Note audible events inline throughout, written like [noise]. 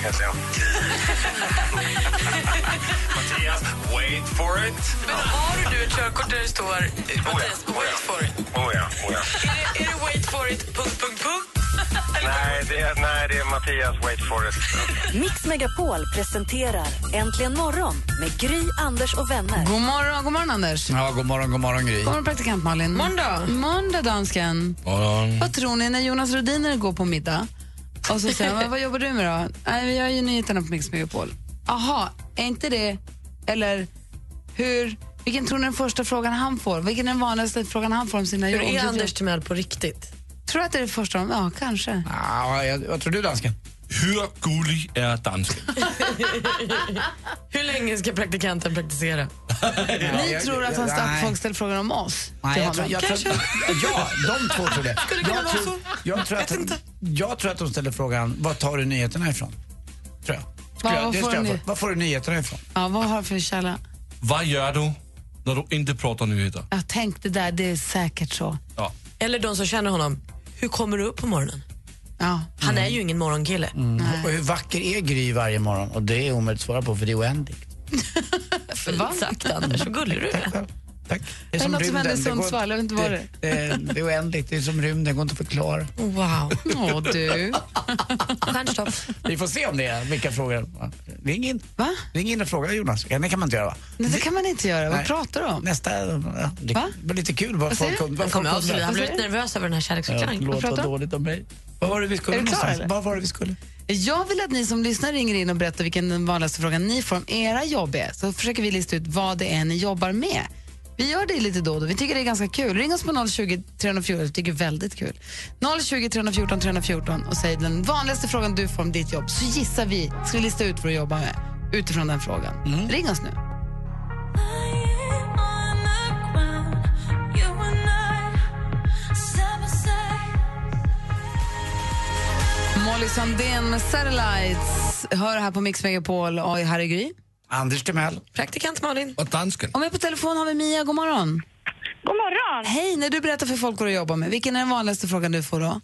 heter jag. [laughs] Mattias, wait for it. Men har du ett körkort där det står Mattias, Oh ja. wait for it? Oh ja, oh ja. Är det, är det wait for it, punkt, punkt, punkt? Nej, det är, nej, det är Mattias, wait for it. Mix Megapol presenterar Äntligen morgon med Gry, Anders och vänner. God morgon, god morgon Anders. Ja, god morgon, god morgon Gry. God morgon praktikant Malin. Måndag. Måndag dansken. morgon. Vad tror ni när Jonas Rhodiner går på middag och så säger han, vad jobbar du med då? Nej, vi gör ju nyheterna på Mix Megapol. Aha, är inte det, eller hur, vilken tror ni den första frågan han får? Vilken är den vanligaste frågan han får om sina jobb? Hur är Anders? Timell på riktigt? Tror du att det är det första? de- Ja, kanske. Ja, jag, vad tror du dansken? Hur gullig är dansken? [laughs] Hur länge ska praktikanten praktisera? [laughs] Ni tror att han jag- sta- nej. folk ställer frågan om oss Nej, jag tror, jag tror, [laughs] ja, de två tror det. Skulle det jag, tror, så? jag, tror att, jag tror att de ställer frågan, var tar du nyheterna ifrån? Tror jag. Var- jag- var får du. Var får du nyheterna ifrån? Ja, vad har du för källa? Vad gör du när du inte pratar nyheter? Jag tänkte där, det är säkert så. Ja. Eller de som känner honom. Hur kommer du upp på morgonen? Ja. Han är ju ingen morgonkille. Och hur vacker är Gry varje morgon? Och det är omöjligt att svara på för det är oändligt. [laughs] Fint sagt Anders, så gullig du är. [laughs] Tack. Det Är det något som händer i Sundsvall? Jag vet inte vad det, det, det är oändligt, det är som rymden, det går inte att förklara. Wow. Åh, du. Stjärnstopp. Vi får se om det är vilka frågor. Ring in. Va? Ring in och fråga Jonas. Ja, det kan man inte göra va? Nej, det kan man inte göra. Vad Nej. pratar du om? Nästa, ja, det Va? var lite kul vad folk, du? vad Han kommer av undrar. sig. Han blir lite nervös över den här Ja, kärleksförklaringen. du om? dåligt om mig. Vad var det vi skulle Är du klar, någonstans? eller? Vad var det vi skulle? Jag vill att ni som lyssnar ringer in och berättar vilken den vanligaste frågan ni får om era jobb är. Så försöker vi lista ut vad det är ni jobbar med. Vi gör det lite då och då. Vi tycker det är ganska kul. Ring oss på 020 314. Vi tycker det är väldigt kul. 020 314 314 och säg den vanligaste frågan du får om ditt jobb. Så gissar vi, ska vi lista ut vad du jobbar med utifrån den frågan. Ring oss nu. Molly Sandén med Satellites hör här på Mix Megapol och här är Gry. Anders Timell. Praktikant Malin. Och dansken? Och med på telefon har vi Mia, god morgon. God morgon! Hej, när du berättar för folk vad du jobbar med, vilken är den vanligaste frågan du får då?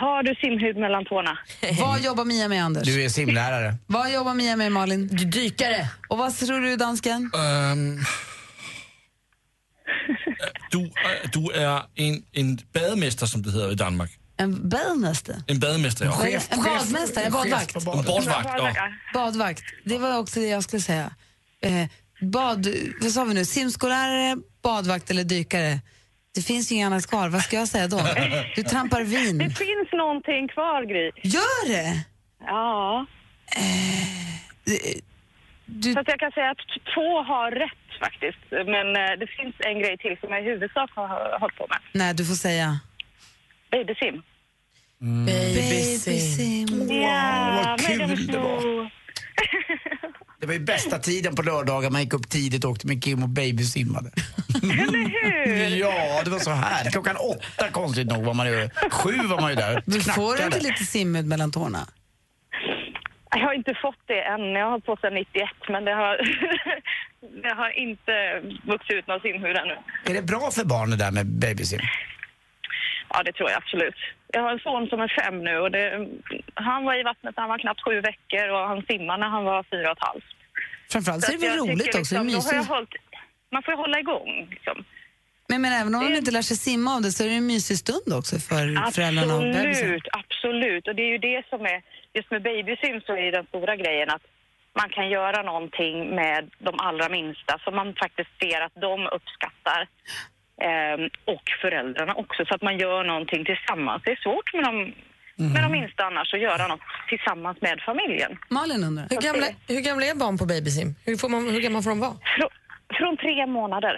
Har du simhud mellan tårna? [laughs] Vad jobbar Mia med Anders? Du är simlärare. [laughs] Vad jobbar Mia med Malin? Du dykare. Och vad tror du dansken? Ehm, [laughs] du, äh, du är en, en badmästare som det heter i Danmark. En badmästare? En badmästare, ja. Chef- en badmästare, en badvakt. En badvakt, ja. Badvakt, det var också det jag skulle säga. Eh, bad, vad sa vi nu, simskollärare, badvakt eller dykare? Det finns ju inget annat kvar, vad ska jag säga då? Du trampar Det vin. finns någonting kvar, Gry. Gör det? Ja. Du, Så att jag kan säga att två har rätt faktiskt. Men eh, det finns en grej till som jag i huvudsak har har hållit på med. nej, du får säga. Babysim. Babysim. Ja, vad kul det var. Det var ju bästa tiden på lördagar. Man gick upp tidigt och åkte med Kim och babysimmade. Eller hur? Ja, det var så här. Klockan åtta konstigt nog var man ju. Sju var man ju där. Du får du inte lite simhud mellan tårna? Jag har inte fått det än. Jag har på sedan 91, men det har, det har inte vuxit ut någon simhud ännu. Är det bra för barn det där med babysim? Ja, det tror jag absolut. Jag har en son som är fem nu och det, han var i vattnet när han var knappt sju veckor och han simmade när han var fyra och ett halvt. Framförallt så är det väl roligt också, liksom, mysigt. hållit, man får ju hålla igång. Liksom. Men, men även om Det- inte lär sig simma av det så är det en mysig stund också för föräldrarna och bebisen. Absolut, absolut. Och det är ju det som är, just med babysim så är ju den stora grejen att man kan göra någonting med de allra minsta som man faktiskt ser att de uppskattar. Ehm, och föräldrarna också, så att man gör någonting tillsammans. Det är svårt med de, med de minsta annars att göra något tillsammans med familjen. Malin undrar. Hur gamla, hur gamla är barn på babysim? Hur, får man, hur gamla får de vara? Frå, från tre månader.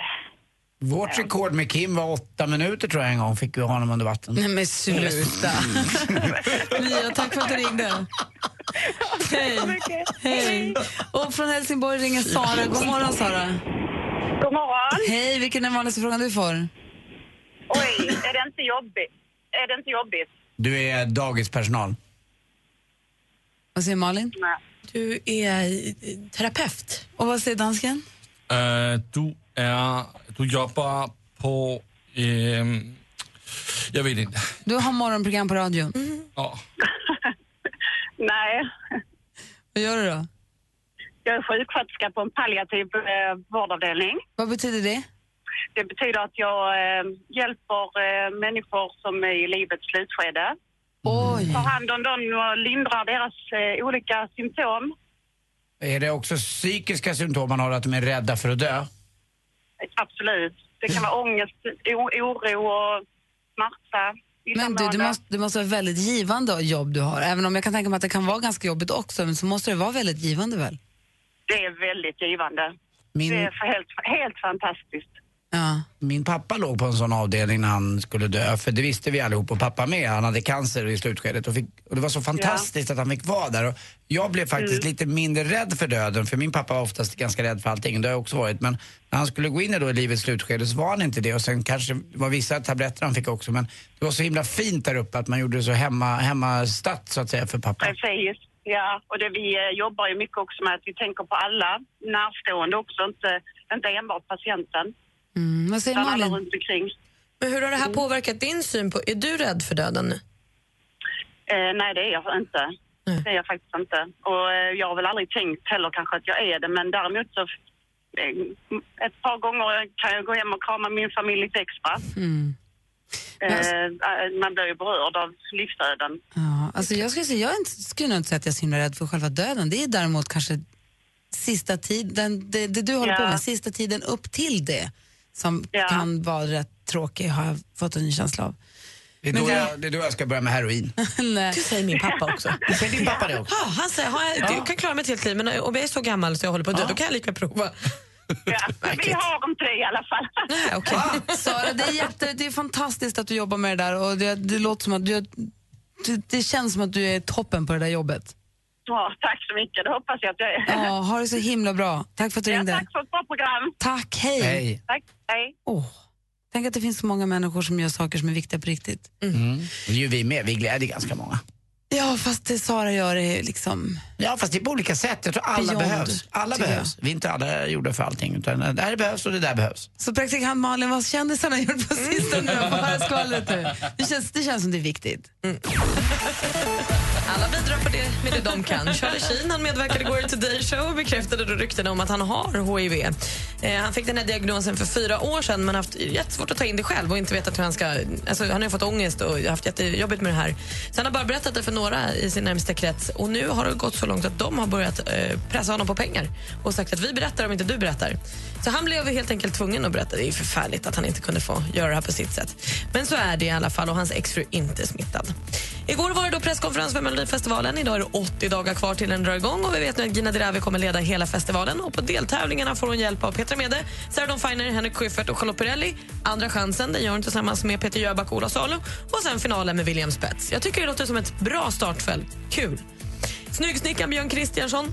Vårt rekord med Kim var åtta minuter tror jag en gång fick vi ha honom under vatten. Nej men sluta. Mia, tack för att du ringde. [laughs] Hej. Hej. Och från Helsingborg ringer Sara. God morgon, Sara. Hej, vilken är den vanligaste frågan du får? Oj, är det inte jobbigt? Är det inte jobbigt? Du är dagispersonal. Vad säger Malin? Nej. Du är eh, terapeut. Och vad säger dansken? Eh, du, är, du jobbar på... ehm, jag vet inte. Du har morgonprogram på radion. Ja. [laughs] Nej, Vad gör du då? Jag är sjuksköterska på en palliativ eh, vårdavdelning. Vad betyder det? Det betyder att jag eh, hjälper eh, människor som är i livets slutskede. Oj. Tar hand om dem och lindrar deras eh, olika symptom. Är det också psykiska symptom man har, att de är rädda för att dö? Absolut. Det kan vara ångest, oro och smärta. Men du, det måste, det måste vara väldigt givande jobb du har. Även om jag kan tänka mig att det kan vara ganska jobbigt också, men så måste det vara väldigt givande väl? Det är väldigt givande. Min, Det är helt, helt fantastiskt. Ja. min pappa låg på en sån avdelning när han skulle dö, för det visste vi allihop och pappa med. Han hade cancer i slutskedet och, fick, och det var så fantastiskt att han fick vara där. Och jag blev faktiskt lite mindre rädd för döden, för min pappa var oftast ganska rädd för allting, det har jag också varit. Men när han skulle gå in i då i livets slutskede så var han inte det och sen kanske det var vissa tabletter han fick också. Men det var så himla fint där uppe att man gjorde det så hemma, hemmastatt så att säga för pappa. Precis. Ja, och det, vi eh, jobbar ju mycket också med att vi tänker på alla närstående också, inte, inte enbart patienten. Mm. Vad säger Malin? runt omkring. Men hur har det här påverkat din syn på... Är du rädd för döden nu? Eh, nej, det är jag inte. Nej. Det är jag faktiskt inte. Och eh, jag har väl aldrig tänkt heller kanske att jag är det, men däremot så eh, ett par gånger kan jag gå hem och krama min familj lite extra. Mm. Eh, eh, man blir ju berörd av livsöden. Ja, alltså jag skulle, säga, jag skulle nog inte säga att jag är så himla rädd för själva döden. Det är däremot kanske sista tiden, det, det du håller på Ja. med, sista tiden upp till det som Ja. kan vara rätt tråkig har jag fått en ny känsla av. Det är, Men då det- jag, det är då jag ska börja med heroin. [laughs] Nej. Det säger min pappa också. [laughs] Säger din pappa det också? Ja, han säger "Ha, jag kan klara mig ett helt liv, men om jag är så gammal så jag håller på att dö, då kan jag lika prova. Ja, vi har inte det i alla fall. Nej, okej. Sara, det är, jätte, det är fantastiskt att du jobbar med det där och det, det låter som att du, det, det känns som att du är toppen på det där jobbet. Ja, tack så mycket, det hoppas jag att jag är. Ja, ha det så himla bra. Tack för att du Ja, ringde. tack för ett bra program. Tack, hej. Hej. Tack, hej. Åh, tänk att det finns så många människor som gör saker som är viktiga på riktigt. Mm. Det är ju vi med, vi gläder ganska många. Ja, fast det Sara gör är liksom... Ja, fast det är på olika sätt. Jag tror alla Beyond, behövs. Alla behövs. Vi är inte alla gjorda för allting. Utan det här behövs och det där behövs. Så praktikant Malin, vad kändisarna har gjort på sistone? [laughs] Höra skvallret nu. Det känns, det känns som det är viktigt. Alla bidrar på det, med det de kan. [laughs] Charlie Sheen han medverkade igår i Today Show och bekräftade då ryktena om att han har HIV. Eh, han fick den här diagnosen för fyra år sedan men haft jättesvårt att ta in det själv och inte vetat hur han ska... Alltså, han har fått ångest och haft jättejobbigt med det här. Så han har bara berättat det för några i sin närmsta krets och nu har det gått så långt att de har börjat eh, pressa honom på pengar och sagt att vi berättar om inte du berättar. Så han blev helt enkelt tvungen att berätta. Det är förfärligt att han inte kunde få göra det här på sitt sätt. Men så är det i alla fall och hans exfru är inte smittad. Igår var det då presskonferens för Melodifestivalen. Idag är det 80 dagar kvar till den drar igång och vi vet nu att Gina Dirawi kommer leda hela festivalen. Och på deltävlingarna får hon hjälp av Petra Mede, Sarah Dawn Finer, Henrik Schyffert och Charlotte Perrelli. Andra chansen den gör hon tillsammans med Peter Jöback och Ola Salo. Och sen finalen med William Spets. Jag tycker det låter som ett bra startfält. Kul! Snyggsnickaren Björn Kristiansson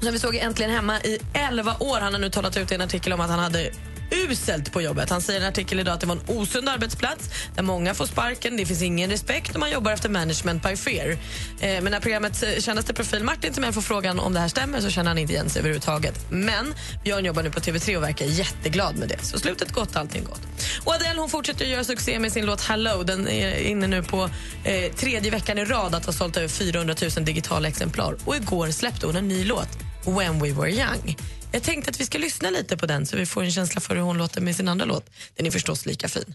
som vi såg Äntligen hemma i 11 år. Han har nu talat ut i en artikel om att han hade uselt på jobbet. Han säger i en artikel idag att det var en osund arbetsplats där många får sparken, det finns ingen respekt och man jobbar efter management by fear. Eh, men när programmet eh, Kändaste profil Martin som får frågan om det här stämmer så känner han inte igen sig överhuvudtaget. Men Björn jobbar nu på TV3 och verkar jätteglad med det. Så slutet gott, allting gott. Och Adele hon fortsätter att göra succé med sin låt Hello. Den är inne nu på eh, tredje veckan i rad att ha sålt över 400 000 digitala exemplar. Och igår släppte hon en ny låt, When We Were Young. Jag tänkte att vi ska lyssna lite på den så vi får en känsla för hur hon låter med sin andra låt. Den är förstås lika fin.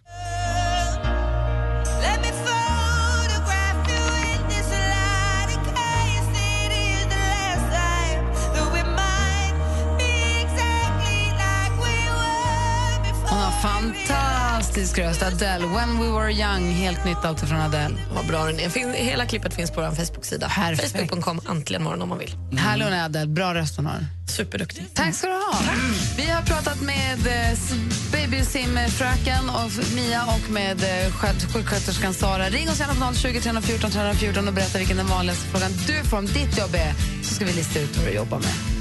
Fantastisk röst. Adele, When We Were Young, helt nytt alltså från Adele. Vad bra den är. Fin- Hela klippet finns på vår Facebook-sida. Facebook.com, äntligen morgon om man vill. Härlig hon är Adele, bra röst hon har. Superduktig. Tack ska du ha. Vi har pratat med eh, babysimfröken och Mia och med eh, sköt- sjuksköterskan Sara. Ring oss gärna på 020 314 314 och berätta vilken den vanligaste frågan du får om ditt jobb är. så ska vi lista ut vad du jobbar med.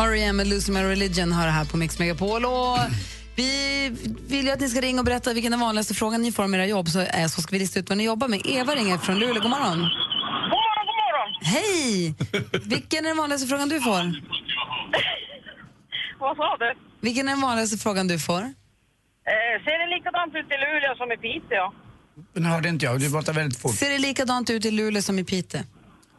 R.E.M. med Losing My Religion har det här på Mix Megapol. Och vi vill ju att ni ska ringa och berätta vilken den vanligaste frågan ni får om era jobb, så, är, så ska vi lista ut vad ni jobbar med. Eva ringer från Luleå. God morgon. God morgon, god morgon! Hej! Vilken är den vanligaste frågan du får? [laughs] Vad sa du? Vilken är den vanligaste frågan du får? Eh, ser det likadant ut i Luleå som i Piteå? Den hörde inte jag, du pratar väldigt fort. Ser det likadant ut i Luleå som i Piteå?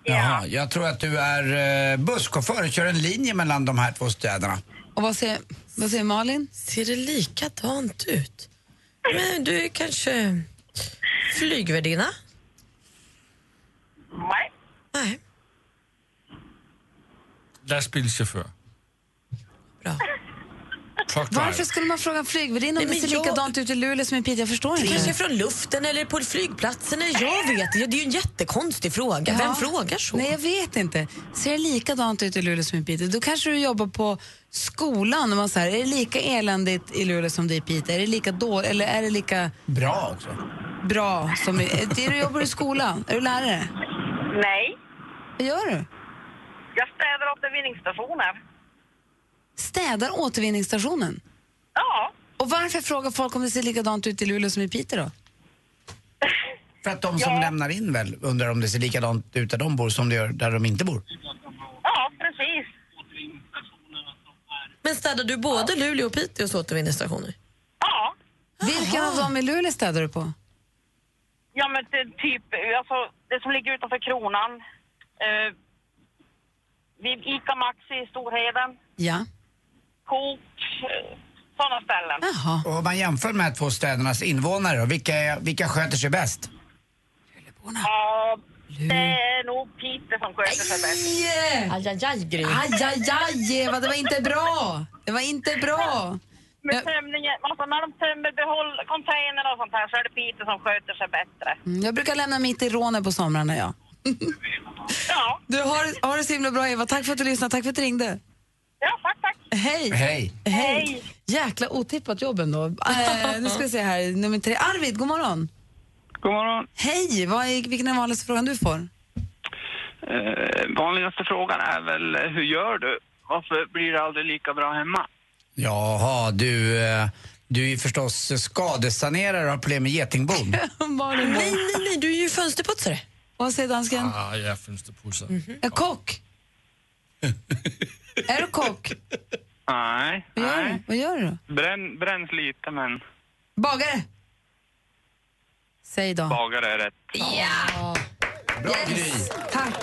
Jaha, jag tror att du är eh, busschaufför och kör en linje mellan de här två städerna. Och vad säger, vad säger Malin? Ser det likadant ut? Men du är kanske flygvärdinna? Nej. Nej. Lastbilschaufför. Bra. Varför skulle man fråga en flygvärdinna om det ser jag- likadant ut i Luleå som i Piteå? Jag förstår inte. kanske från luften eller på flygplatsen. eller Jag vet Det är ju en jättekonstig fråga. Vem Ja. frågar så? Nej, jag vet inte. Ser det likadant ut i Luleå som i Piteå? Då kanske du jobbar på skolan och man säger, är det lika eländigt i Luleå som det är i Piteå? Är det lika dåligt eller är det lika Bra också. bra som i... Är du jobbar i skolan? Är du lärare? Nej. Vad gör du? Jag städar återvinningsstationer. Städar återvinningsstationen? Ja. Och varför frågar folk om det ser likadant ut i Luleå som i Piteå då? För att de som lämnar in väl undrar om det ser likadant ut där de bor som det gör där de inte bor. Ja, precis. Men städar du både Luleå och Piteås återvinningsstationer? Ja. Vilken av dem i Luleå städar du på? Ja, men det, typ, alltså, det som ligger utanför Kronan. Eh, vid Ica Maxi i Storheden. Ja. Coop. Eh, sådana ställen. Jaha. Och om man jämför de här två städernas invånare då, vilka, är, vilka sköter sig bäst? Ja, det är nog Piteå som sköter sig bäst. Aj, aj, aj, Gry. Aj, aj, aj, Eva, det var inte bra! Det var inte bra! Med Jag, tömningen, alltså när de tömmer behåll, containern och sånt här så är det Piteå som sköter sig bättre. Mm, jag brukar lämna mitt i rånet på somrarna, ja. Ja, [laughs] Du, har, har det så himla bra, Eva. Tack för att du lyssnade. Tack för att du ringde. Ja tack, tack. Hej! Hej. Hej! Jäkla otippat jobb ändå. Eh, nu ska vi se här, nummer tre. Arvid, god morgon. God morgon. Hej! Vad är, vilken är den vanligaste frågan du får? Eh, vanligaste frågan är väl, eh, hur gör du? Varför blir det aldrig lika bra hemma? Jaha, du, eh, du är ju förstås skadesanerare och har problem med getingbo. Malin, [laughs] Nej, nej, nej, du är ju fönsterputsare. vad säger dansken? Ah, ja, fönsterpussare. Är kock? [laughs] är du kock? Nej, Vad gör, du? nej. Vad gör du då? Bränn, bränns lite men Bagare? Säg då. bagare är rätt. Ja! Bra Gry. Tack!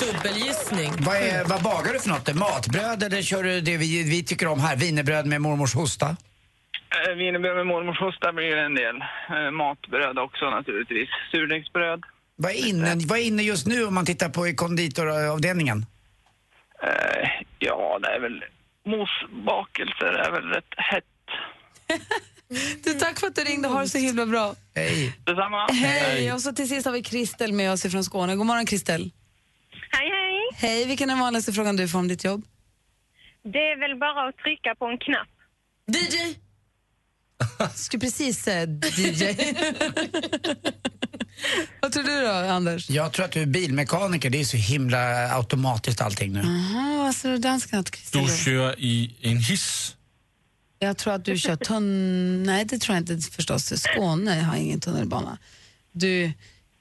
Dubbelgissning. Vad, är, vad bagar du för något? Matbröd eller kör du det vi, vi tycker om här, wienerbröd med mormors hosta? Eh, Wienerbröd med mormors hosta blir det en del. Eh, matbröd också naturligtvis. Surdegsbröd. Vad är, inne, vad är inne just nu om man tittar på i konditoravdelningen? Eh, ja, det är väl mosbakelser är väl rätt hett. Du, tack för att du ringde. Ha det så himla bra. Hej. Detsamma. Hej! Och så till sist har vi Kristel med oss från Skåne. God morgon, Kristel. Hej, hej. Hej, vilken är den vanligaste frågan du får om ditt jobb? Det är väl bara att trycka på en knapp. DJ. Skulle precis säga DJ. [laughs] Vad tror du då, Anders? Jag tror att du är bilmekaniker, det är så himla automatiskt allting nu. Jaha, vad tror du dansken att Du kör i en hiss. Jag tror att du kör tunn... Nej, det tror jag inte förstås. Skåne har ingen tunnelbana. Du,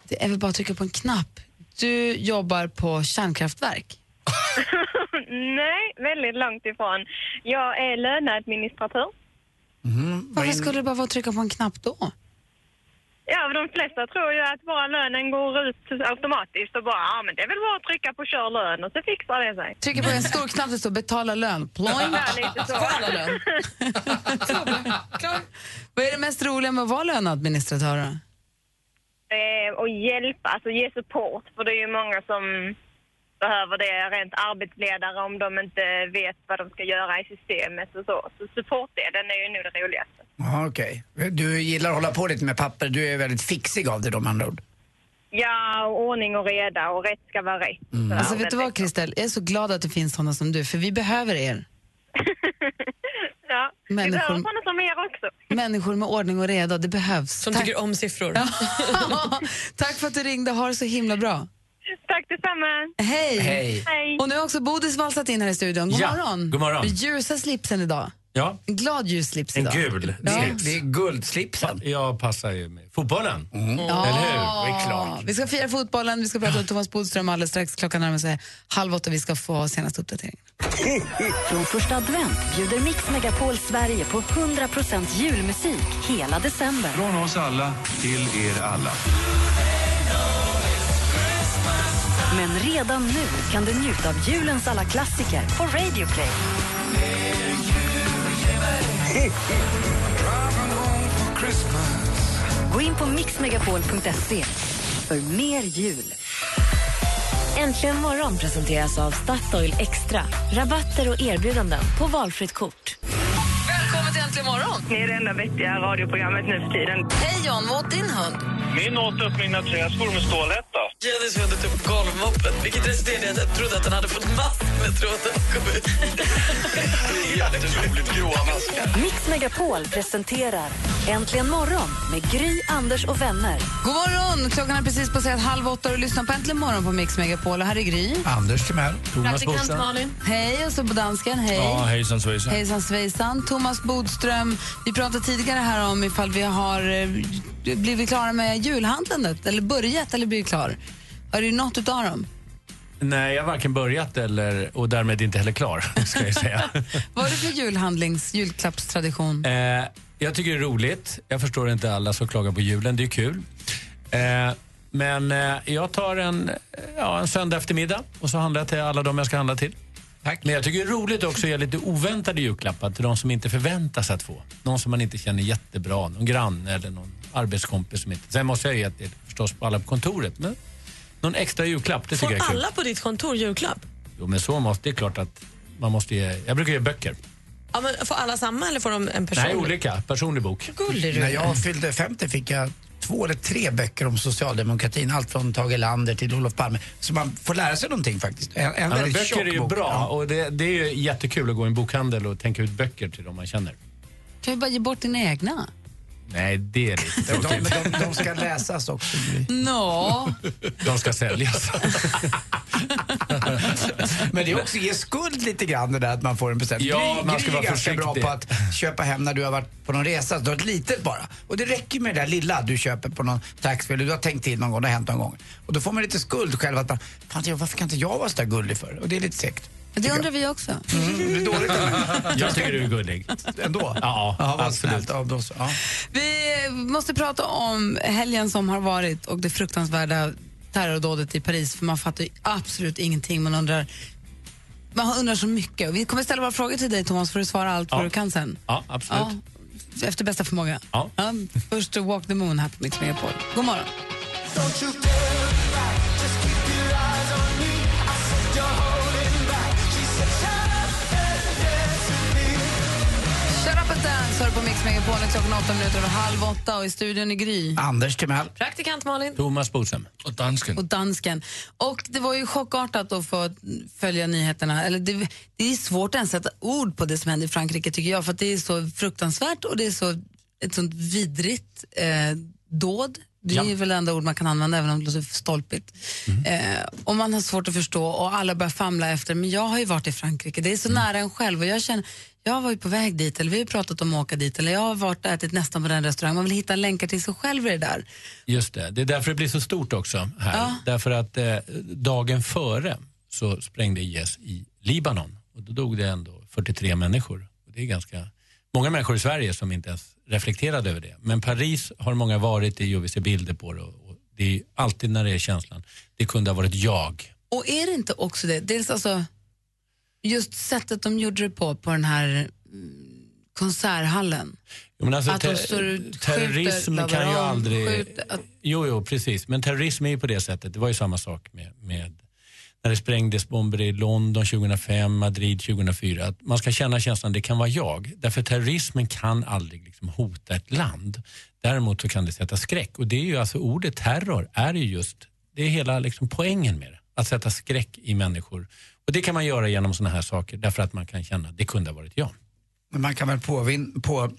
det är väl bara att trycka på en knapp. Du jobbar på kärnkraftverk. [laughs] Nej, väldigt långt ifrån. Jag är löneadministratör. Varför skulle det bara vara att trycka på en knapp då? Ja, de flesta tror ju att bara lönen går ut automatiskt och bara, ja men det är väl bara att trycka på kör lön och så fixar det sig. Trycker på en stor knapp det står betala lön. Ploing. Ja, lite så. lön. [laughs] Vad är det mest roliga med att vara löneadministratör? då? Eh, och hjälpa, alltså ge support. För det är ju många som behöver det rent arbetsledare om de inte vet vad de ska göra i systemet och så. Så supportdelen är ju nog det roligaste. Ja, okej. Du gillar att hålla på lite med papper, du är väldigt fixig av det då med andra ord. Ja, och ordning och reda och rätt ska vara rätt. Sådär. Alltså, vet du vad, Kristel? Jag är så glad att det finns såna som du, för vi behöver er. [laughs] Ja, vi Människor- behöver sådana som er också. Människor med ordning och reda, det behövs. Som Tack. tycker om siffror. [laughs] [laughs] Tack för att du ringde, ha det så himla bra. Tack detsamma. Hej! Hej. Hej. Och nu har också Bodis valsat in här i studion. God Ja, morgon. god morgon. Med ljusa slipsen idag. Ja, En glad ljus slips en idag. gul Ja. slips. Det är guldslipsen. Jag passar ju med fotbollen. Ja. Eller hur? Det är klart. Vi ska fira fotbollen, vi ska prata om Thomas Bodström alldeles strax. Klockan närmar sig halv åtta. Vi ska få senaste uppdateringen. [laughs] Från första advent bjuder Mix Megapol Sverige på 100% julmusik hela december. Från oss alla till er alla. Men redan nu kan du njuta av julens alla klassiker på Radio Play. Gå in på mixmegapol.se för mer jul. Äntligen morgon presenteras av Statoil Extra. Rabatter och erbjudanden på valfritt kort. Välkommen till Äntligen morgon! Ni är det enda vettiga radioprogrammet nu för tiden. Hej John, vad åt din hund? Min åt upp mina träskor med stålhätta. Jennys hund tog upp golvmoppen, vilket resulterade i att jag trodde att den hade fått mask med tråden kom ut. Jätteroligt gråa maskar. Mix Megapol presenterar Äntligen morgon med Gry, Anders och vänner. God morgon! Klockan är precis passerat halv åtta och du lyssnar på Äntligen morgon på Mix Megapol. Och här är Gry. Anders Timell. Thomas Bodström. Hej, och så på dansken. Hej. Ja, hejsan svejsan. Hejsan svejsan. Thomas Bodström. Vi pratade tidigare här om ifall vi har eh, blivit klara med julhandlandet, eller börjat eller blivit klar. Har du något utav dem? Nej, jag har varken börjat eller, och därmed inte heller klar, [laughs] ska jag säga. [laughs] Vad är det för julhandlings, julklappstradition? Eh, jag tycker det är roligt. Jag förstår inte alla som klagar på julen. Det är kul. Eh, men eh, jag tar en, ja, en söndag eftermiddag och så handlar jag till alla de jag ska handla till. Tack. Men jag tycker det är roligt också att ge lite oväntade julklappar till de som inte förväntas att få. Någon som man inte känner jättebra, någon granne eller någon arbetskompis som inte... Sen måste jag ge det förstås på alla på kontoret, men någon extra julklapp, det tycker Får jag är kul. alla på ditt kontor julklapp? Jo, men så måste, det är klart att man måste ge... Jag brukar ge böcker. Ja, men får alla samma eller får de en person? Nej, olika. Personlig bok. Gullig du När är. jag fyllde 50 fick jag två eller tre böcker om socialdemokratin. Allt från Tage Erlander till Olof Palme. Så man får lära sig någonting faktiskt. En, en Ja, men väldigt böcker tjock är ju bok. bra Ja. och det, det är ju jättekul att gå i en bokhandel och tänka ut böcker till de man känner. Kan vi bara ge bort dina egna? Nej, det är det inte. De, de, de ska läsas också. Nå. De ska säljas. Men det är också ge skuld lite grann det där att man får en present. Ja, Gry- man ska Gry är vara ganska bra på att köpa hem när du har varit på någon resa. Du har ett litet bara. Och det räcker med det där lilla du köper på någon taxfree eller du har tänkt till någon gång, det har hänt någon gång. Och då får man lite skuld själv att man, fan jag- varför kan inte jag vara så där gullig för? Och det är lite segt. Det undrar vi också. Mm, det är dåligt. [laughs] Jag tycker du är gullig. Ändå? Ja, Ja, absolut. Ja, då. Ja. Vi måste prata om helgen som har varit och det fruktansvärda terrordådet i Paris. För man fattar ju absolut ingenting. Man undrar, man undrar så mycket. Vi kommer ställa våra frågor till dig Thomas för att svara allt Ja. vad du kan sen. Ja, absolut. Ja, efter bästa förmåga. Ja. först Walk the Moon här på Mix Megapol. God morgon. Hör på Mix Megapol. Klockan åtta minuter över halv åtta och i studion i Gry. Anders Timell. Praktikant Malin. Thomas Bodström. Och dansken. och dansken. Och det var ju chockartat att få följa nyheterna. Eller det, det är svårt ens att sätta ord på det som händer i Frankrike tycker jag, för att det är så fruktansvärt och det är så ett sånt vidrigt eh, dåd. Det är Ja. väl det enda ord man kan använda även om det låter stolpigt. Eh, och man har svårt att förstå och alla börjar famla efter. Men jag har ju varit i Frankrike, det är så nära en själv och jag känner jag var ju på väg dit, eller vi har pratat om att åka dit, eller jag har varit och ätit nästan på den restaurangen. Man vill hitta länkar till sig själv i det där. Just det. Det är därför det blir så stort också här. Ja. Därför att eh, dagen före så sprängde IS i Libanon och då dog det ändå 43 människor. Och det är ganska många människor i Sverige som inte ens reflekterade över det. Men Paris har många varit i och vi ser bilder på det. Och det är alltid när det är känslan. Det kunde ha varit jag. Och är det inte också det, dels alltså just sättet de gjorde det på, på den här mm, konserthallen. Jo, men alltså, Att de te- står ut- terrorism skjuter, kan ju aldrig... skjuter, att- Jo, jo, precis. Men terrorism är ju på det sättet. Det var ju samma sak med, med när det sprängdes bomber i London 2005, Madrid 2004. Att man ska känna känslan det kan vara jag. Därför terrorismen kan aldrig liksom hota ett land. Däremot så kan det sätta skräck. Och det är ju alltså ordet terror är ju just, det är hela liksom poängen med det. Att sätta skräck i människor. Och det kan man göra genom såna här saker därför att man kan känna att det kunde ha varit jag. Men man kan väl påvin, på,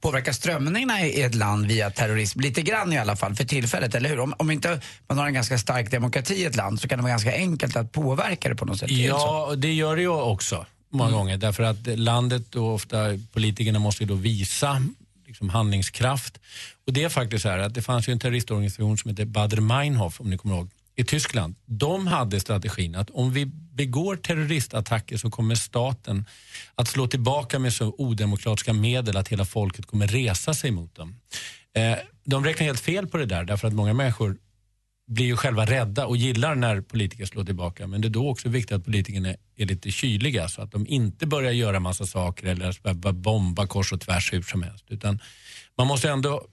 påverka strömningarna i ett land via terrorism, lite grann i alla fall, för tillfället, eller hur? Om, om inte man har en ganska stark demokrati i ett land så kan det vara ganska enkelt att påverka det på något sätt. Ja, och det gör det ju också många gånger. Därför att landet och ofta politikerna måste ju då visa liksom, handlingskraft. Och det är faktiskt så här att det fanns ju en terroristorganisation som heter Badr Meinhof, om ni kommer ihåg, i Tyskland. De hade strategin att om vi begår terroristattacker så kommer staten att slå tillbaka med så odemokratiska medel att hela folket kommer resa sig mot dem. Eh, de räknar helt fel på det där därför att många människor blir ju själva rädda och gillar när politiker slår tillbaka. Men det är då också viktigt att politikerna är lite kyliga så att de inte börjar göra massa saker eller bomba kors och tvärs hur som helst. Utan man måste ändå,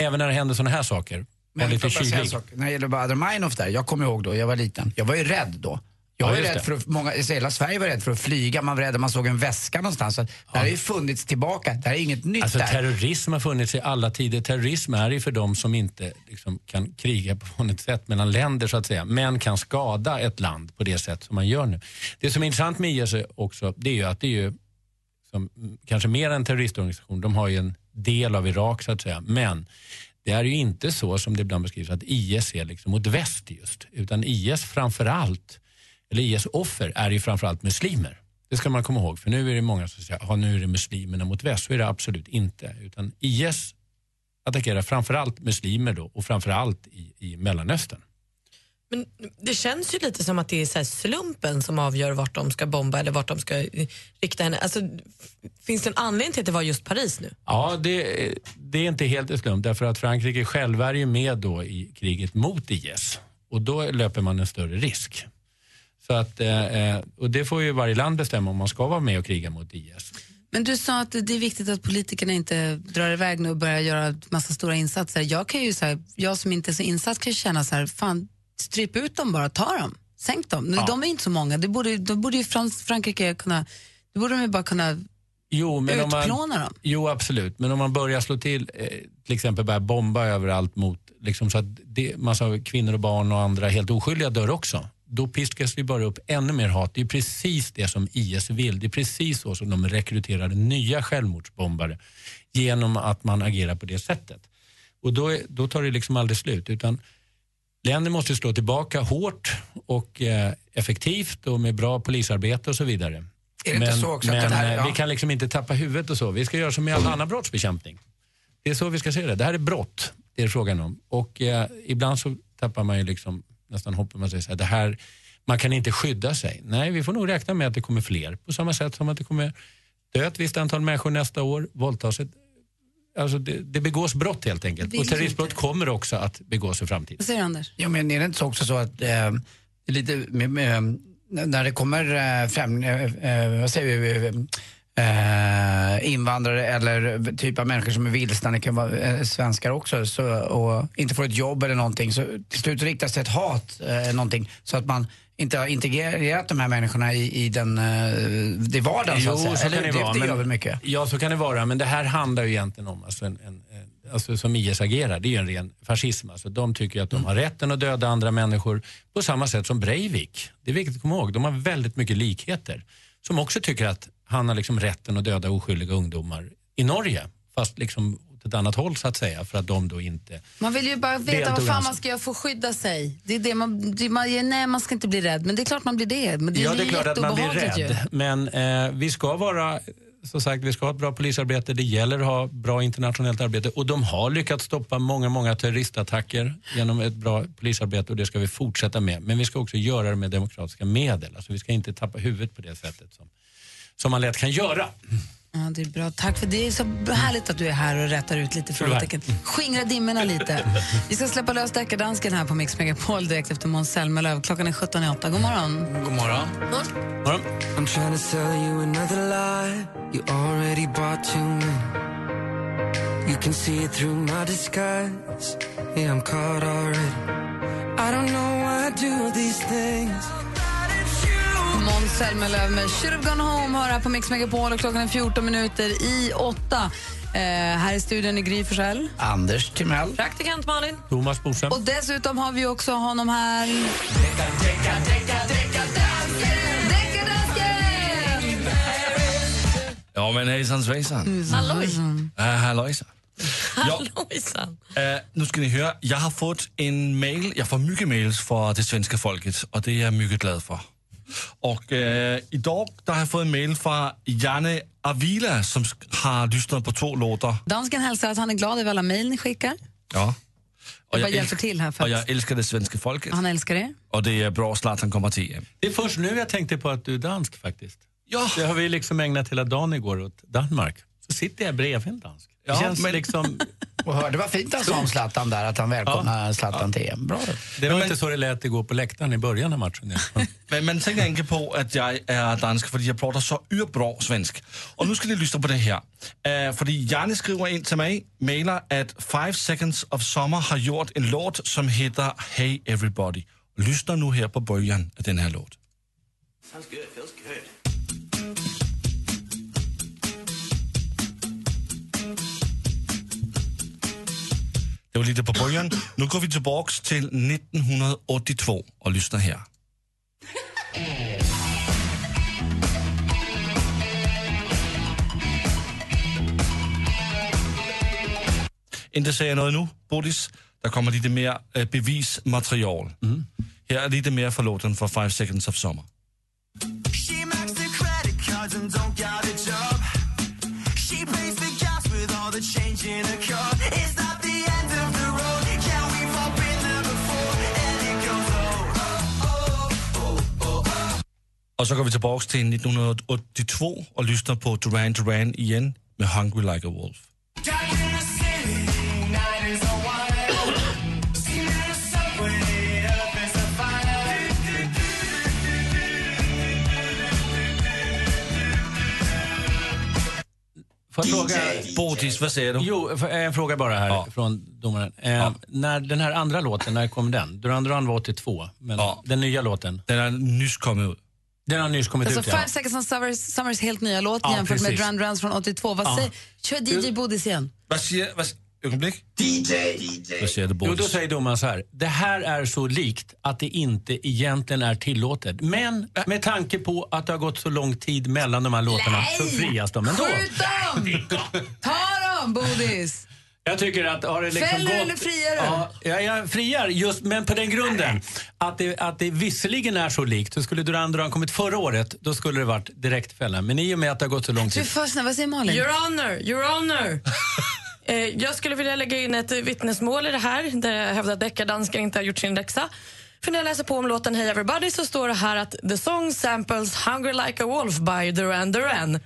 även när det händer sådana här saker, men lite en kylig. När det gäller Badr Meinhof där, jag kommer ihåg då, jag var liten. Jag var ju rädd då. Jag Ja, var rädd för att, många, hela Sverige var rädd för att flyga, man var rädd att man såg en väska någonstans. Så Det har ju funnits tillbaka, det här är inget nytt Alltså där. terrorism har funnits i alla tider. Terrorism är ju för de som inte liksom, kan kriga på [laughs] något sätt mellan länder så att säga, men kan skada ett land på det sätt som man gör nu. Det som är intressant med IS också, det är ju att det är ju som, kanske mer än terroristorganisation, de har ju en del av Irak så att säga, men det är ju inte så som det ibland beskrivs att IS är liksom mot väst just, utan IS framförallt, eller IS offer är ju framförallt muslimer. Det ska man komma ihåg, för nu är det många som säger att nu är det muslimerna mot väst. Så är det absolut inte. Utan IS attackerar framförallt muslimer då, och framförallt i, i Mellanöstern. Men det känns ju lite som att det är så här slumpen som avgör vart de ska bomba eller vart de ska eh, rikta henne. Alltså, finns det en anledning till att det var just Paris nu? Ja, det, det är inte helt en slump därför att Frankrike själva är ju med då i kriget mot IS och då löper man en större risk. Så att, eh, eh, och det får ju varje land bestämma om man ska vara med och kriga mot IS. Men du sa att det är viktigt att politikerna inte drar iväg nu och börjar göra massa stora insatser. Jag kan ju så här, jag som inte är så insatt kan ju känna så här, fan, stryp ut dem bara, ta dem, sänk dem. Ja. De är inte så många, det borde, då borde ju Frans, Frankrike kunna, då borde de ju bara kunna Jo, men om utplåna man, dem. Jo, absolut. Men om man börjar slå till, eh, till exempel börja bomba överallt mot, liksom så att det, massa kvinnor och barn och andra helt oskyldiga dör också. Då piskas det bara upp ännu mer hat. Det är precis det som IS vill. Det är precis så som de rekryterar nya självmordsbombare genom att man agerar på det sättet. Och då, då tar det liksom aldrig slut. Utan länder måste slå tillbaka hårt och eh, effektivt och med bra polisarbete och så vidare. Är det inte men så också men här- eh, ja. vi kan liksom inte tappa huvudet och så. Vi ska göra som med all annan brottsbekämpning. Det är så vi ska se det. Det här är brott, det är frågan om. Och eh, ibland så tappar man ju liksom nästan hoppet. Man säger så här, det här, man kan inte skydda sig. Nej, vi får nog räkna med att det kommer fler. På samma sätt som att det kommer dö ett visst antal människor nästa år, våldtas ett Alltså det, det begås brott helt enkelt. Och terroristbrott kommer också att begås i framtiden. Vad säger du, Anders? Ja, men är det inte så också så att eh, lite med, med, när det kommer eh, främ, eh, eh, vad säger vi, eh, invandrare eller typ av människor som är vilsna, det kan vara eh, svenskar också, så, och inte får ett jobb eller någonting, så till slut riktas det ett hat, eh, någonting, så att man inte har integrerat de här människorna i, i den, eh, det vardagen så att säga. så eller, kan det, vara. det gör väl mycket. Ja, så kan det vara. Men det här handlar ju egentligen om, alltså en, en, en, alltså som IS agerar, det är ju en ren fascism. Alltså de tycker att de har rätten att döda andra människor på samma sätt som Breivik. Det är viktigt att komma ihåg. De har väldigt mycket likheter. Som också tycker att han har liksom rätten att döda oskyldiga ungdomar i Norge. Fast liksom åt ett annat håll så att säga, för att de då inte... Man vill ju bara veta vad fan man ska göra för att skydda sig. Det är det man, det man, nej, man ska inte bli rädd, men det är klart man blir det. Men det ja, det är ju klart att man blir rädd. Men eh, vi ska vara, som sagt, vi ska ha ett bra polisarbete. Det gäller att ha bra internationellt arbete. Och de har lyckats stoppa många, många terroristattacker genom ett bra polisarbete och det ska vi fortsätta med. Men vi ska också göra det med demokratiska medel. Alltså vi ska inte tappa huvudet på det sättet som, som man lätt kan göra. Ja, det är bra. Tack för det. är så härligt att du är här och rättar ut lite frågetecken. Skingra dimmorna lite. Vi ska släppa lös deckardansken här på Mix Megapol direkt efter Måns Zelmerlöw. Klockan är 17.08. God morgon. God morgon. I'm trying to sell you another lie. You already bought too many. You can see it through my disguise. Yeah, I'm caught already. I don't know why I do these things. Måns Zelmerlöw med Should have gone home hör här på Mix Megapol och klockan är 14 minuter i åtta. Eh, här i studion i Gry Forssell. Anders Timell. Praktikant Malin. Thomas Bodström. Och dessutom har vi också honom här. Ja, men hejsan svejsan. Halloj. Ja, hallojsan. Hallojsan. Eh, nu ska ni höra, jag har fått en mail, jag får mycket mails från det svenska folket och det är jag mycket glad för. Och eh, idag där har jag fått en mail från Janne Avila som har lyssnat på två låtar. Dansken hälsar att han är glad över alla mejl ni skickar. Ja. Jag bara jag, hjälper till här för och att jag älskar det svenska folket han älskar er. och det är bra Zlatan kommer till EM. Det är först nu jag tänkte på att du är dansk faktiskt. Ja. Det har vi liksom ägnat hela dagen igår åt Danmark. Så sitter jag bredvid en dansk. Det Ja, känns men- liksom... [laughs] Och hörde vad fint han sa om Zlatan där, att han välkomnar Zlatan till EM. Bra. Det var inte så det lät igår på läktaren i början av matchen. [laughs] Men man tänker inte på att jag är dansk för jag pratar så bra svensk. Och nu ska ni lyssna på det här. Uh, för Janne skriver in till mig, mailar att Five Seconds of Summer har gjort en låt som heter Hey Everybody. Lyssna nu här på början av den här låten. Det var lite på början. Nu går vi tillbaks till 1982 och lyssnar här. Inte säga något nu, Bodis. Der kommer lite mer äh, bevismaterial. Här är lite mer för låten för Five Seconds of Summer. She maxed her credit cards and don't got Och så går vi tillbaks till 1982 och lyssnar på Duran Duran igen med Hungry Like a Wolf. Får jag fråga... Bodis, vad säger du? Jo, för- en fråga bara här från domaren. Eh, När den här andra låten, när kom den? Duran Duran var 82, men den nya låten? Den har nyss kommit ut. Den har nyss kommit Alltså ut, ja. Five Seconds of Summers, Summers helt nya låt Ja, jämfört med precis. Duran Durans från 82. Vad Ja. säger, kör DJ Bodis igen. Vad säger... Vad, ögonblick. DJ! Du, Jo, då säger domaren så här. Det här är så likt att det inte egentligen är tillåtet. Men med tanke på att det har gått så lång tid mellan de här låtarna så frias de ändå. Skjut dem! [laughs] Ta dem, Bodis! Jag tycker att har det liksom Fäller gått... eller friar du? Ja, jag, jag friar, just, men på den grunden att det, att det visserligen är så likt. Så skulle Duran Duran kommit förra året, då skulle det varit direkt fälla. Men i och med att det har gått så lång Du tid. för snäll. Vad säger Malin? Your honor, your honor. [laughs] eh, jag skulle vilja lägga in ett vittnesmål i det här där jag hävdar att deckardansken inte har gjort sin läxa. För när jag läser på om låten Hey Everybody så står det här att the song samples Hungry Like a Wolf by Duran Duran.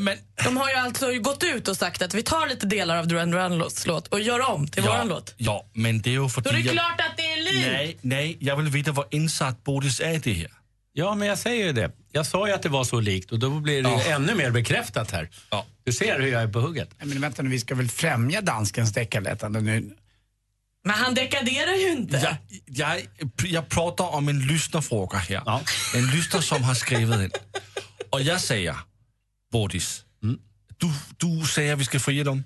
Men... De har ju alltså gått ut och sagt att vi tar lite delar av Duran Durans låt och gör om till våran låt. Ja, men det är ju för Då är det klart att det är likt! Nej, nej, jag vill veta vad insatt Bodis är i det här. Ja, men jag säger ju det. Jag sa ju att det var så likt och då blir det Ja. ännu mer bekräftat här. Du ser hur jag är på hugget. Nej, Men vänta nu, vi ska väl främja danskens deckarlättande nu? Men han dekaderar ju inte. Jag, jag, jag pratar om en lyssnarfråga här. En lyssnare som har skrivit in. Och jag säger, Bodis, du, du säger att vi ska fria dem.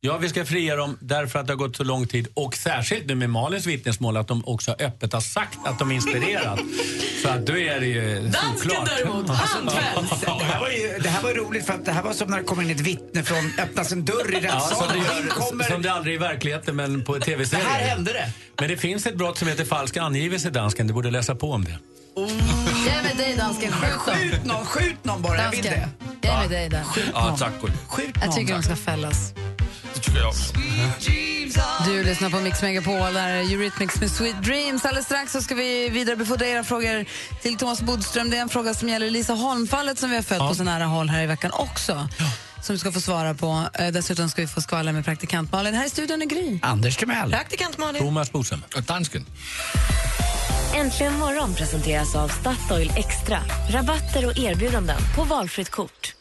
Ja, vi ska fria dem därför att det har gått så lång tid och särskilt nu med Malins vittnesmål att de också öppet har sagt att de inspirerat. [laughs] så att då är det ju Dansken däremot, [laughs] han. Det här, var ju, det här var roligt för att det här var som när det kommer in ett vittne från, öppnas en dörr i Ja, som, rättssalen. gör, kommer... som det aldrig är i verkligheten men på tv-serier. Det här hände det. Men det finns ett brott som heter falsk angivelse i dansken. Du borde läsa på om det. Jag är med dig, dansken. Skjut dem. Skjut någon, skjut någon bara, jag vill det. Jag är med dig där. Ja, tack Gulli. Jag tycker de ska fällas. Det tycker jag. Du lyssnar på Mix Megapol, där är Eurythmics med Sweet Dreams. Alldeles strax så ska vi vidarebefordra era frågor till Thomas Bodström. Det är en fråga som gäller Lisa Holm-fallet som vi har följt på så nära håll här i veckan också. Som du ska få svara på. Eh, Dessutom ska vi få skvallra med praktikant Malin. Här i studion är Gry. Anders Timell. Praktikant Malin. Thomas Bodström. Och dansken. Äntligen morgon presenteras av Statoil Extra. Rabatter och erbjudanden på valfritt kort.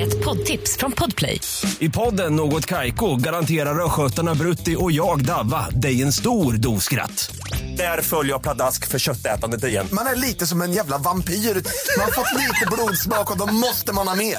Ett poddtips från Podplay. I podden Något Kaiko garanterar östgötarna Brutti och jag, Davva, dig en stor dos skratt. Där följer jag pladask för köttätandet igen. Man är lite som en jävla vampyr. Man har fått lite blodsmak och då måste man ha mer.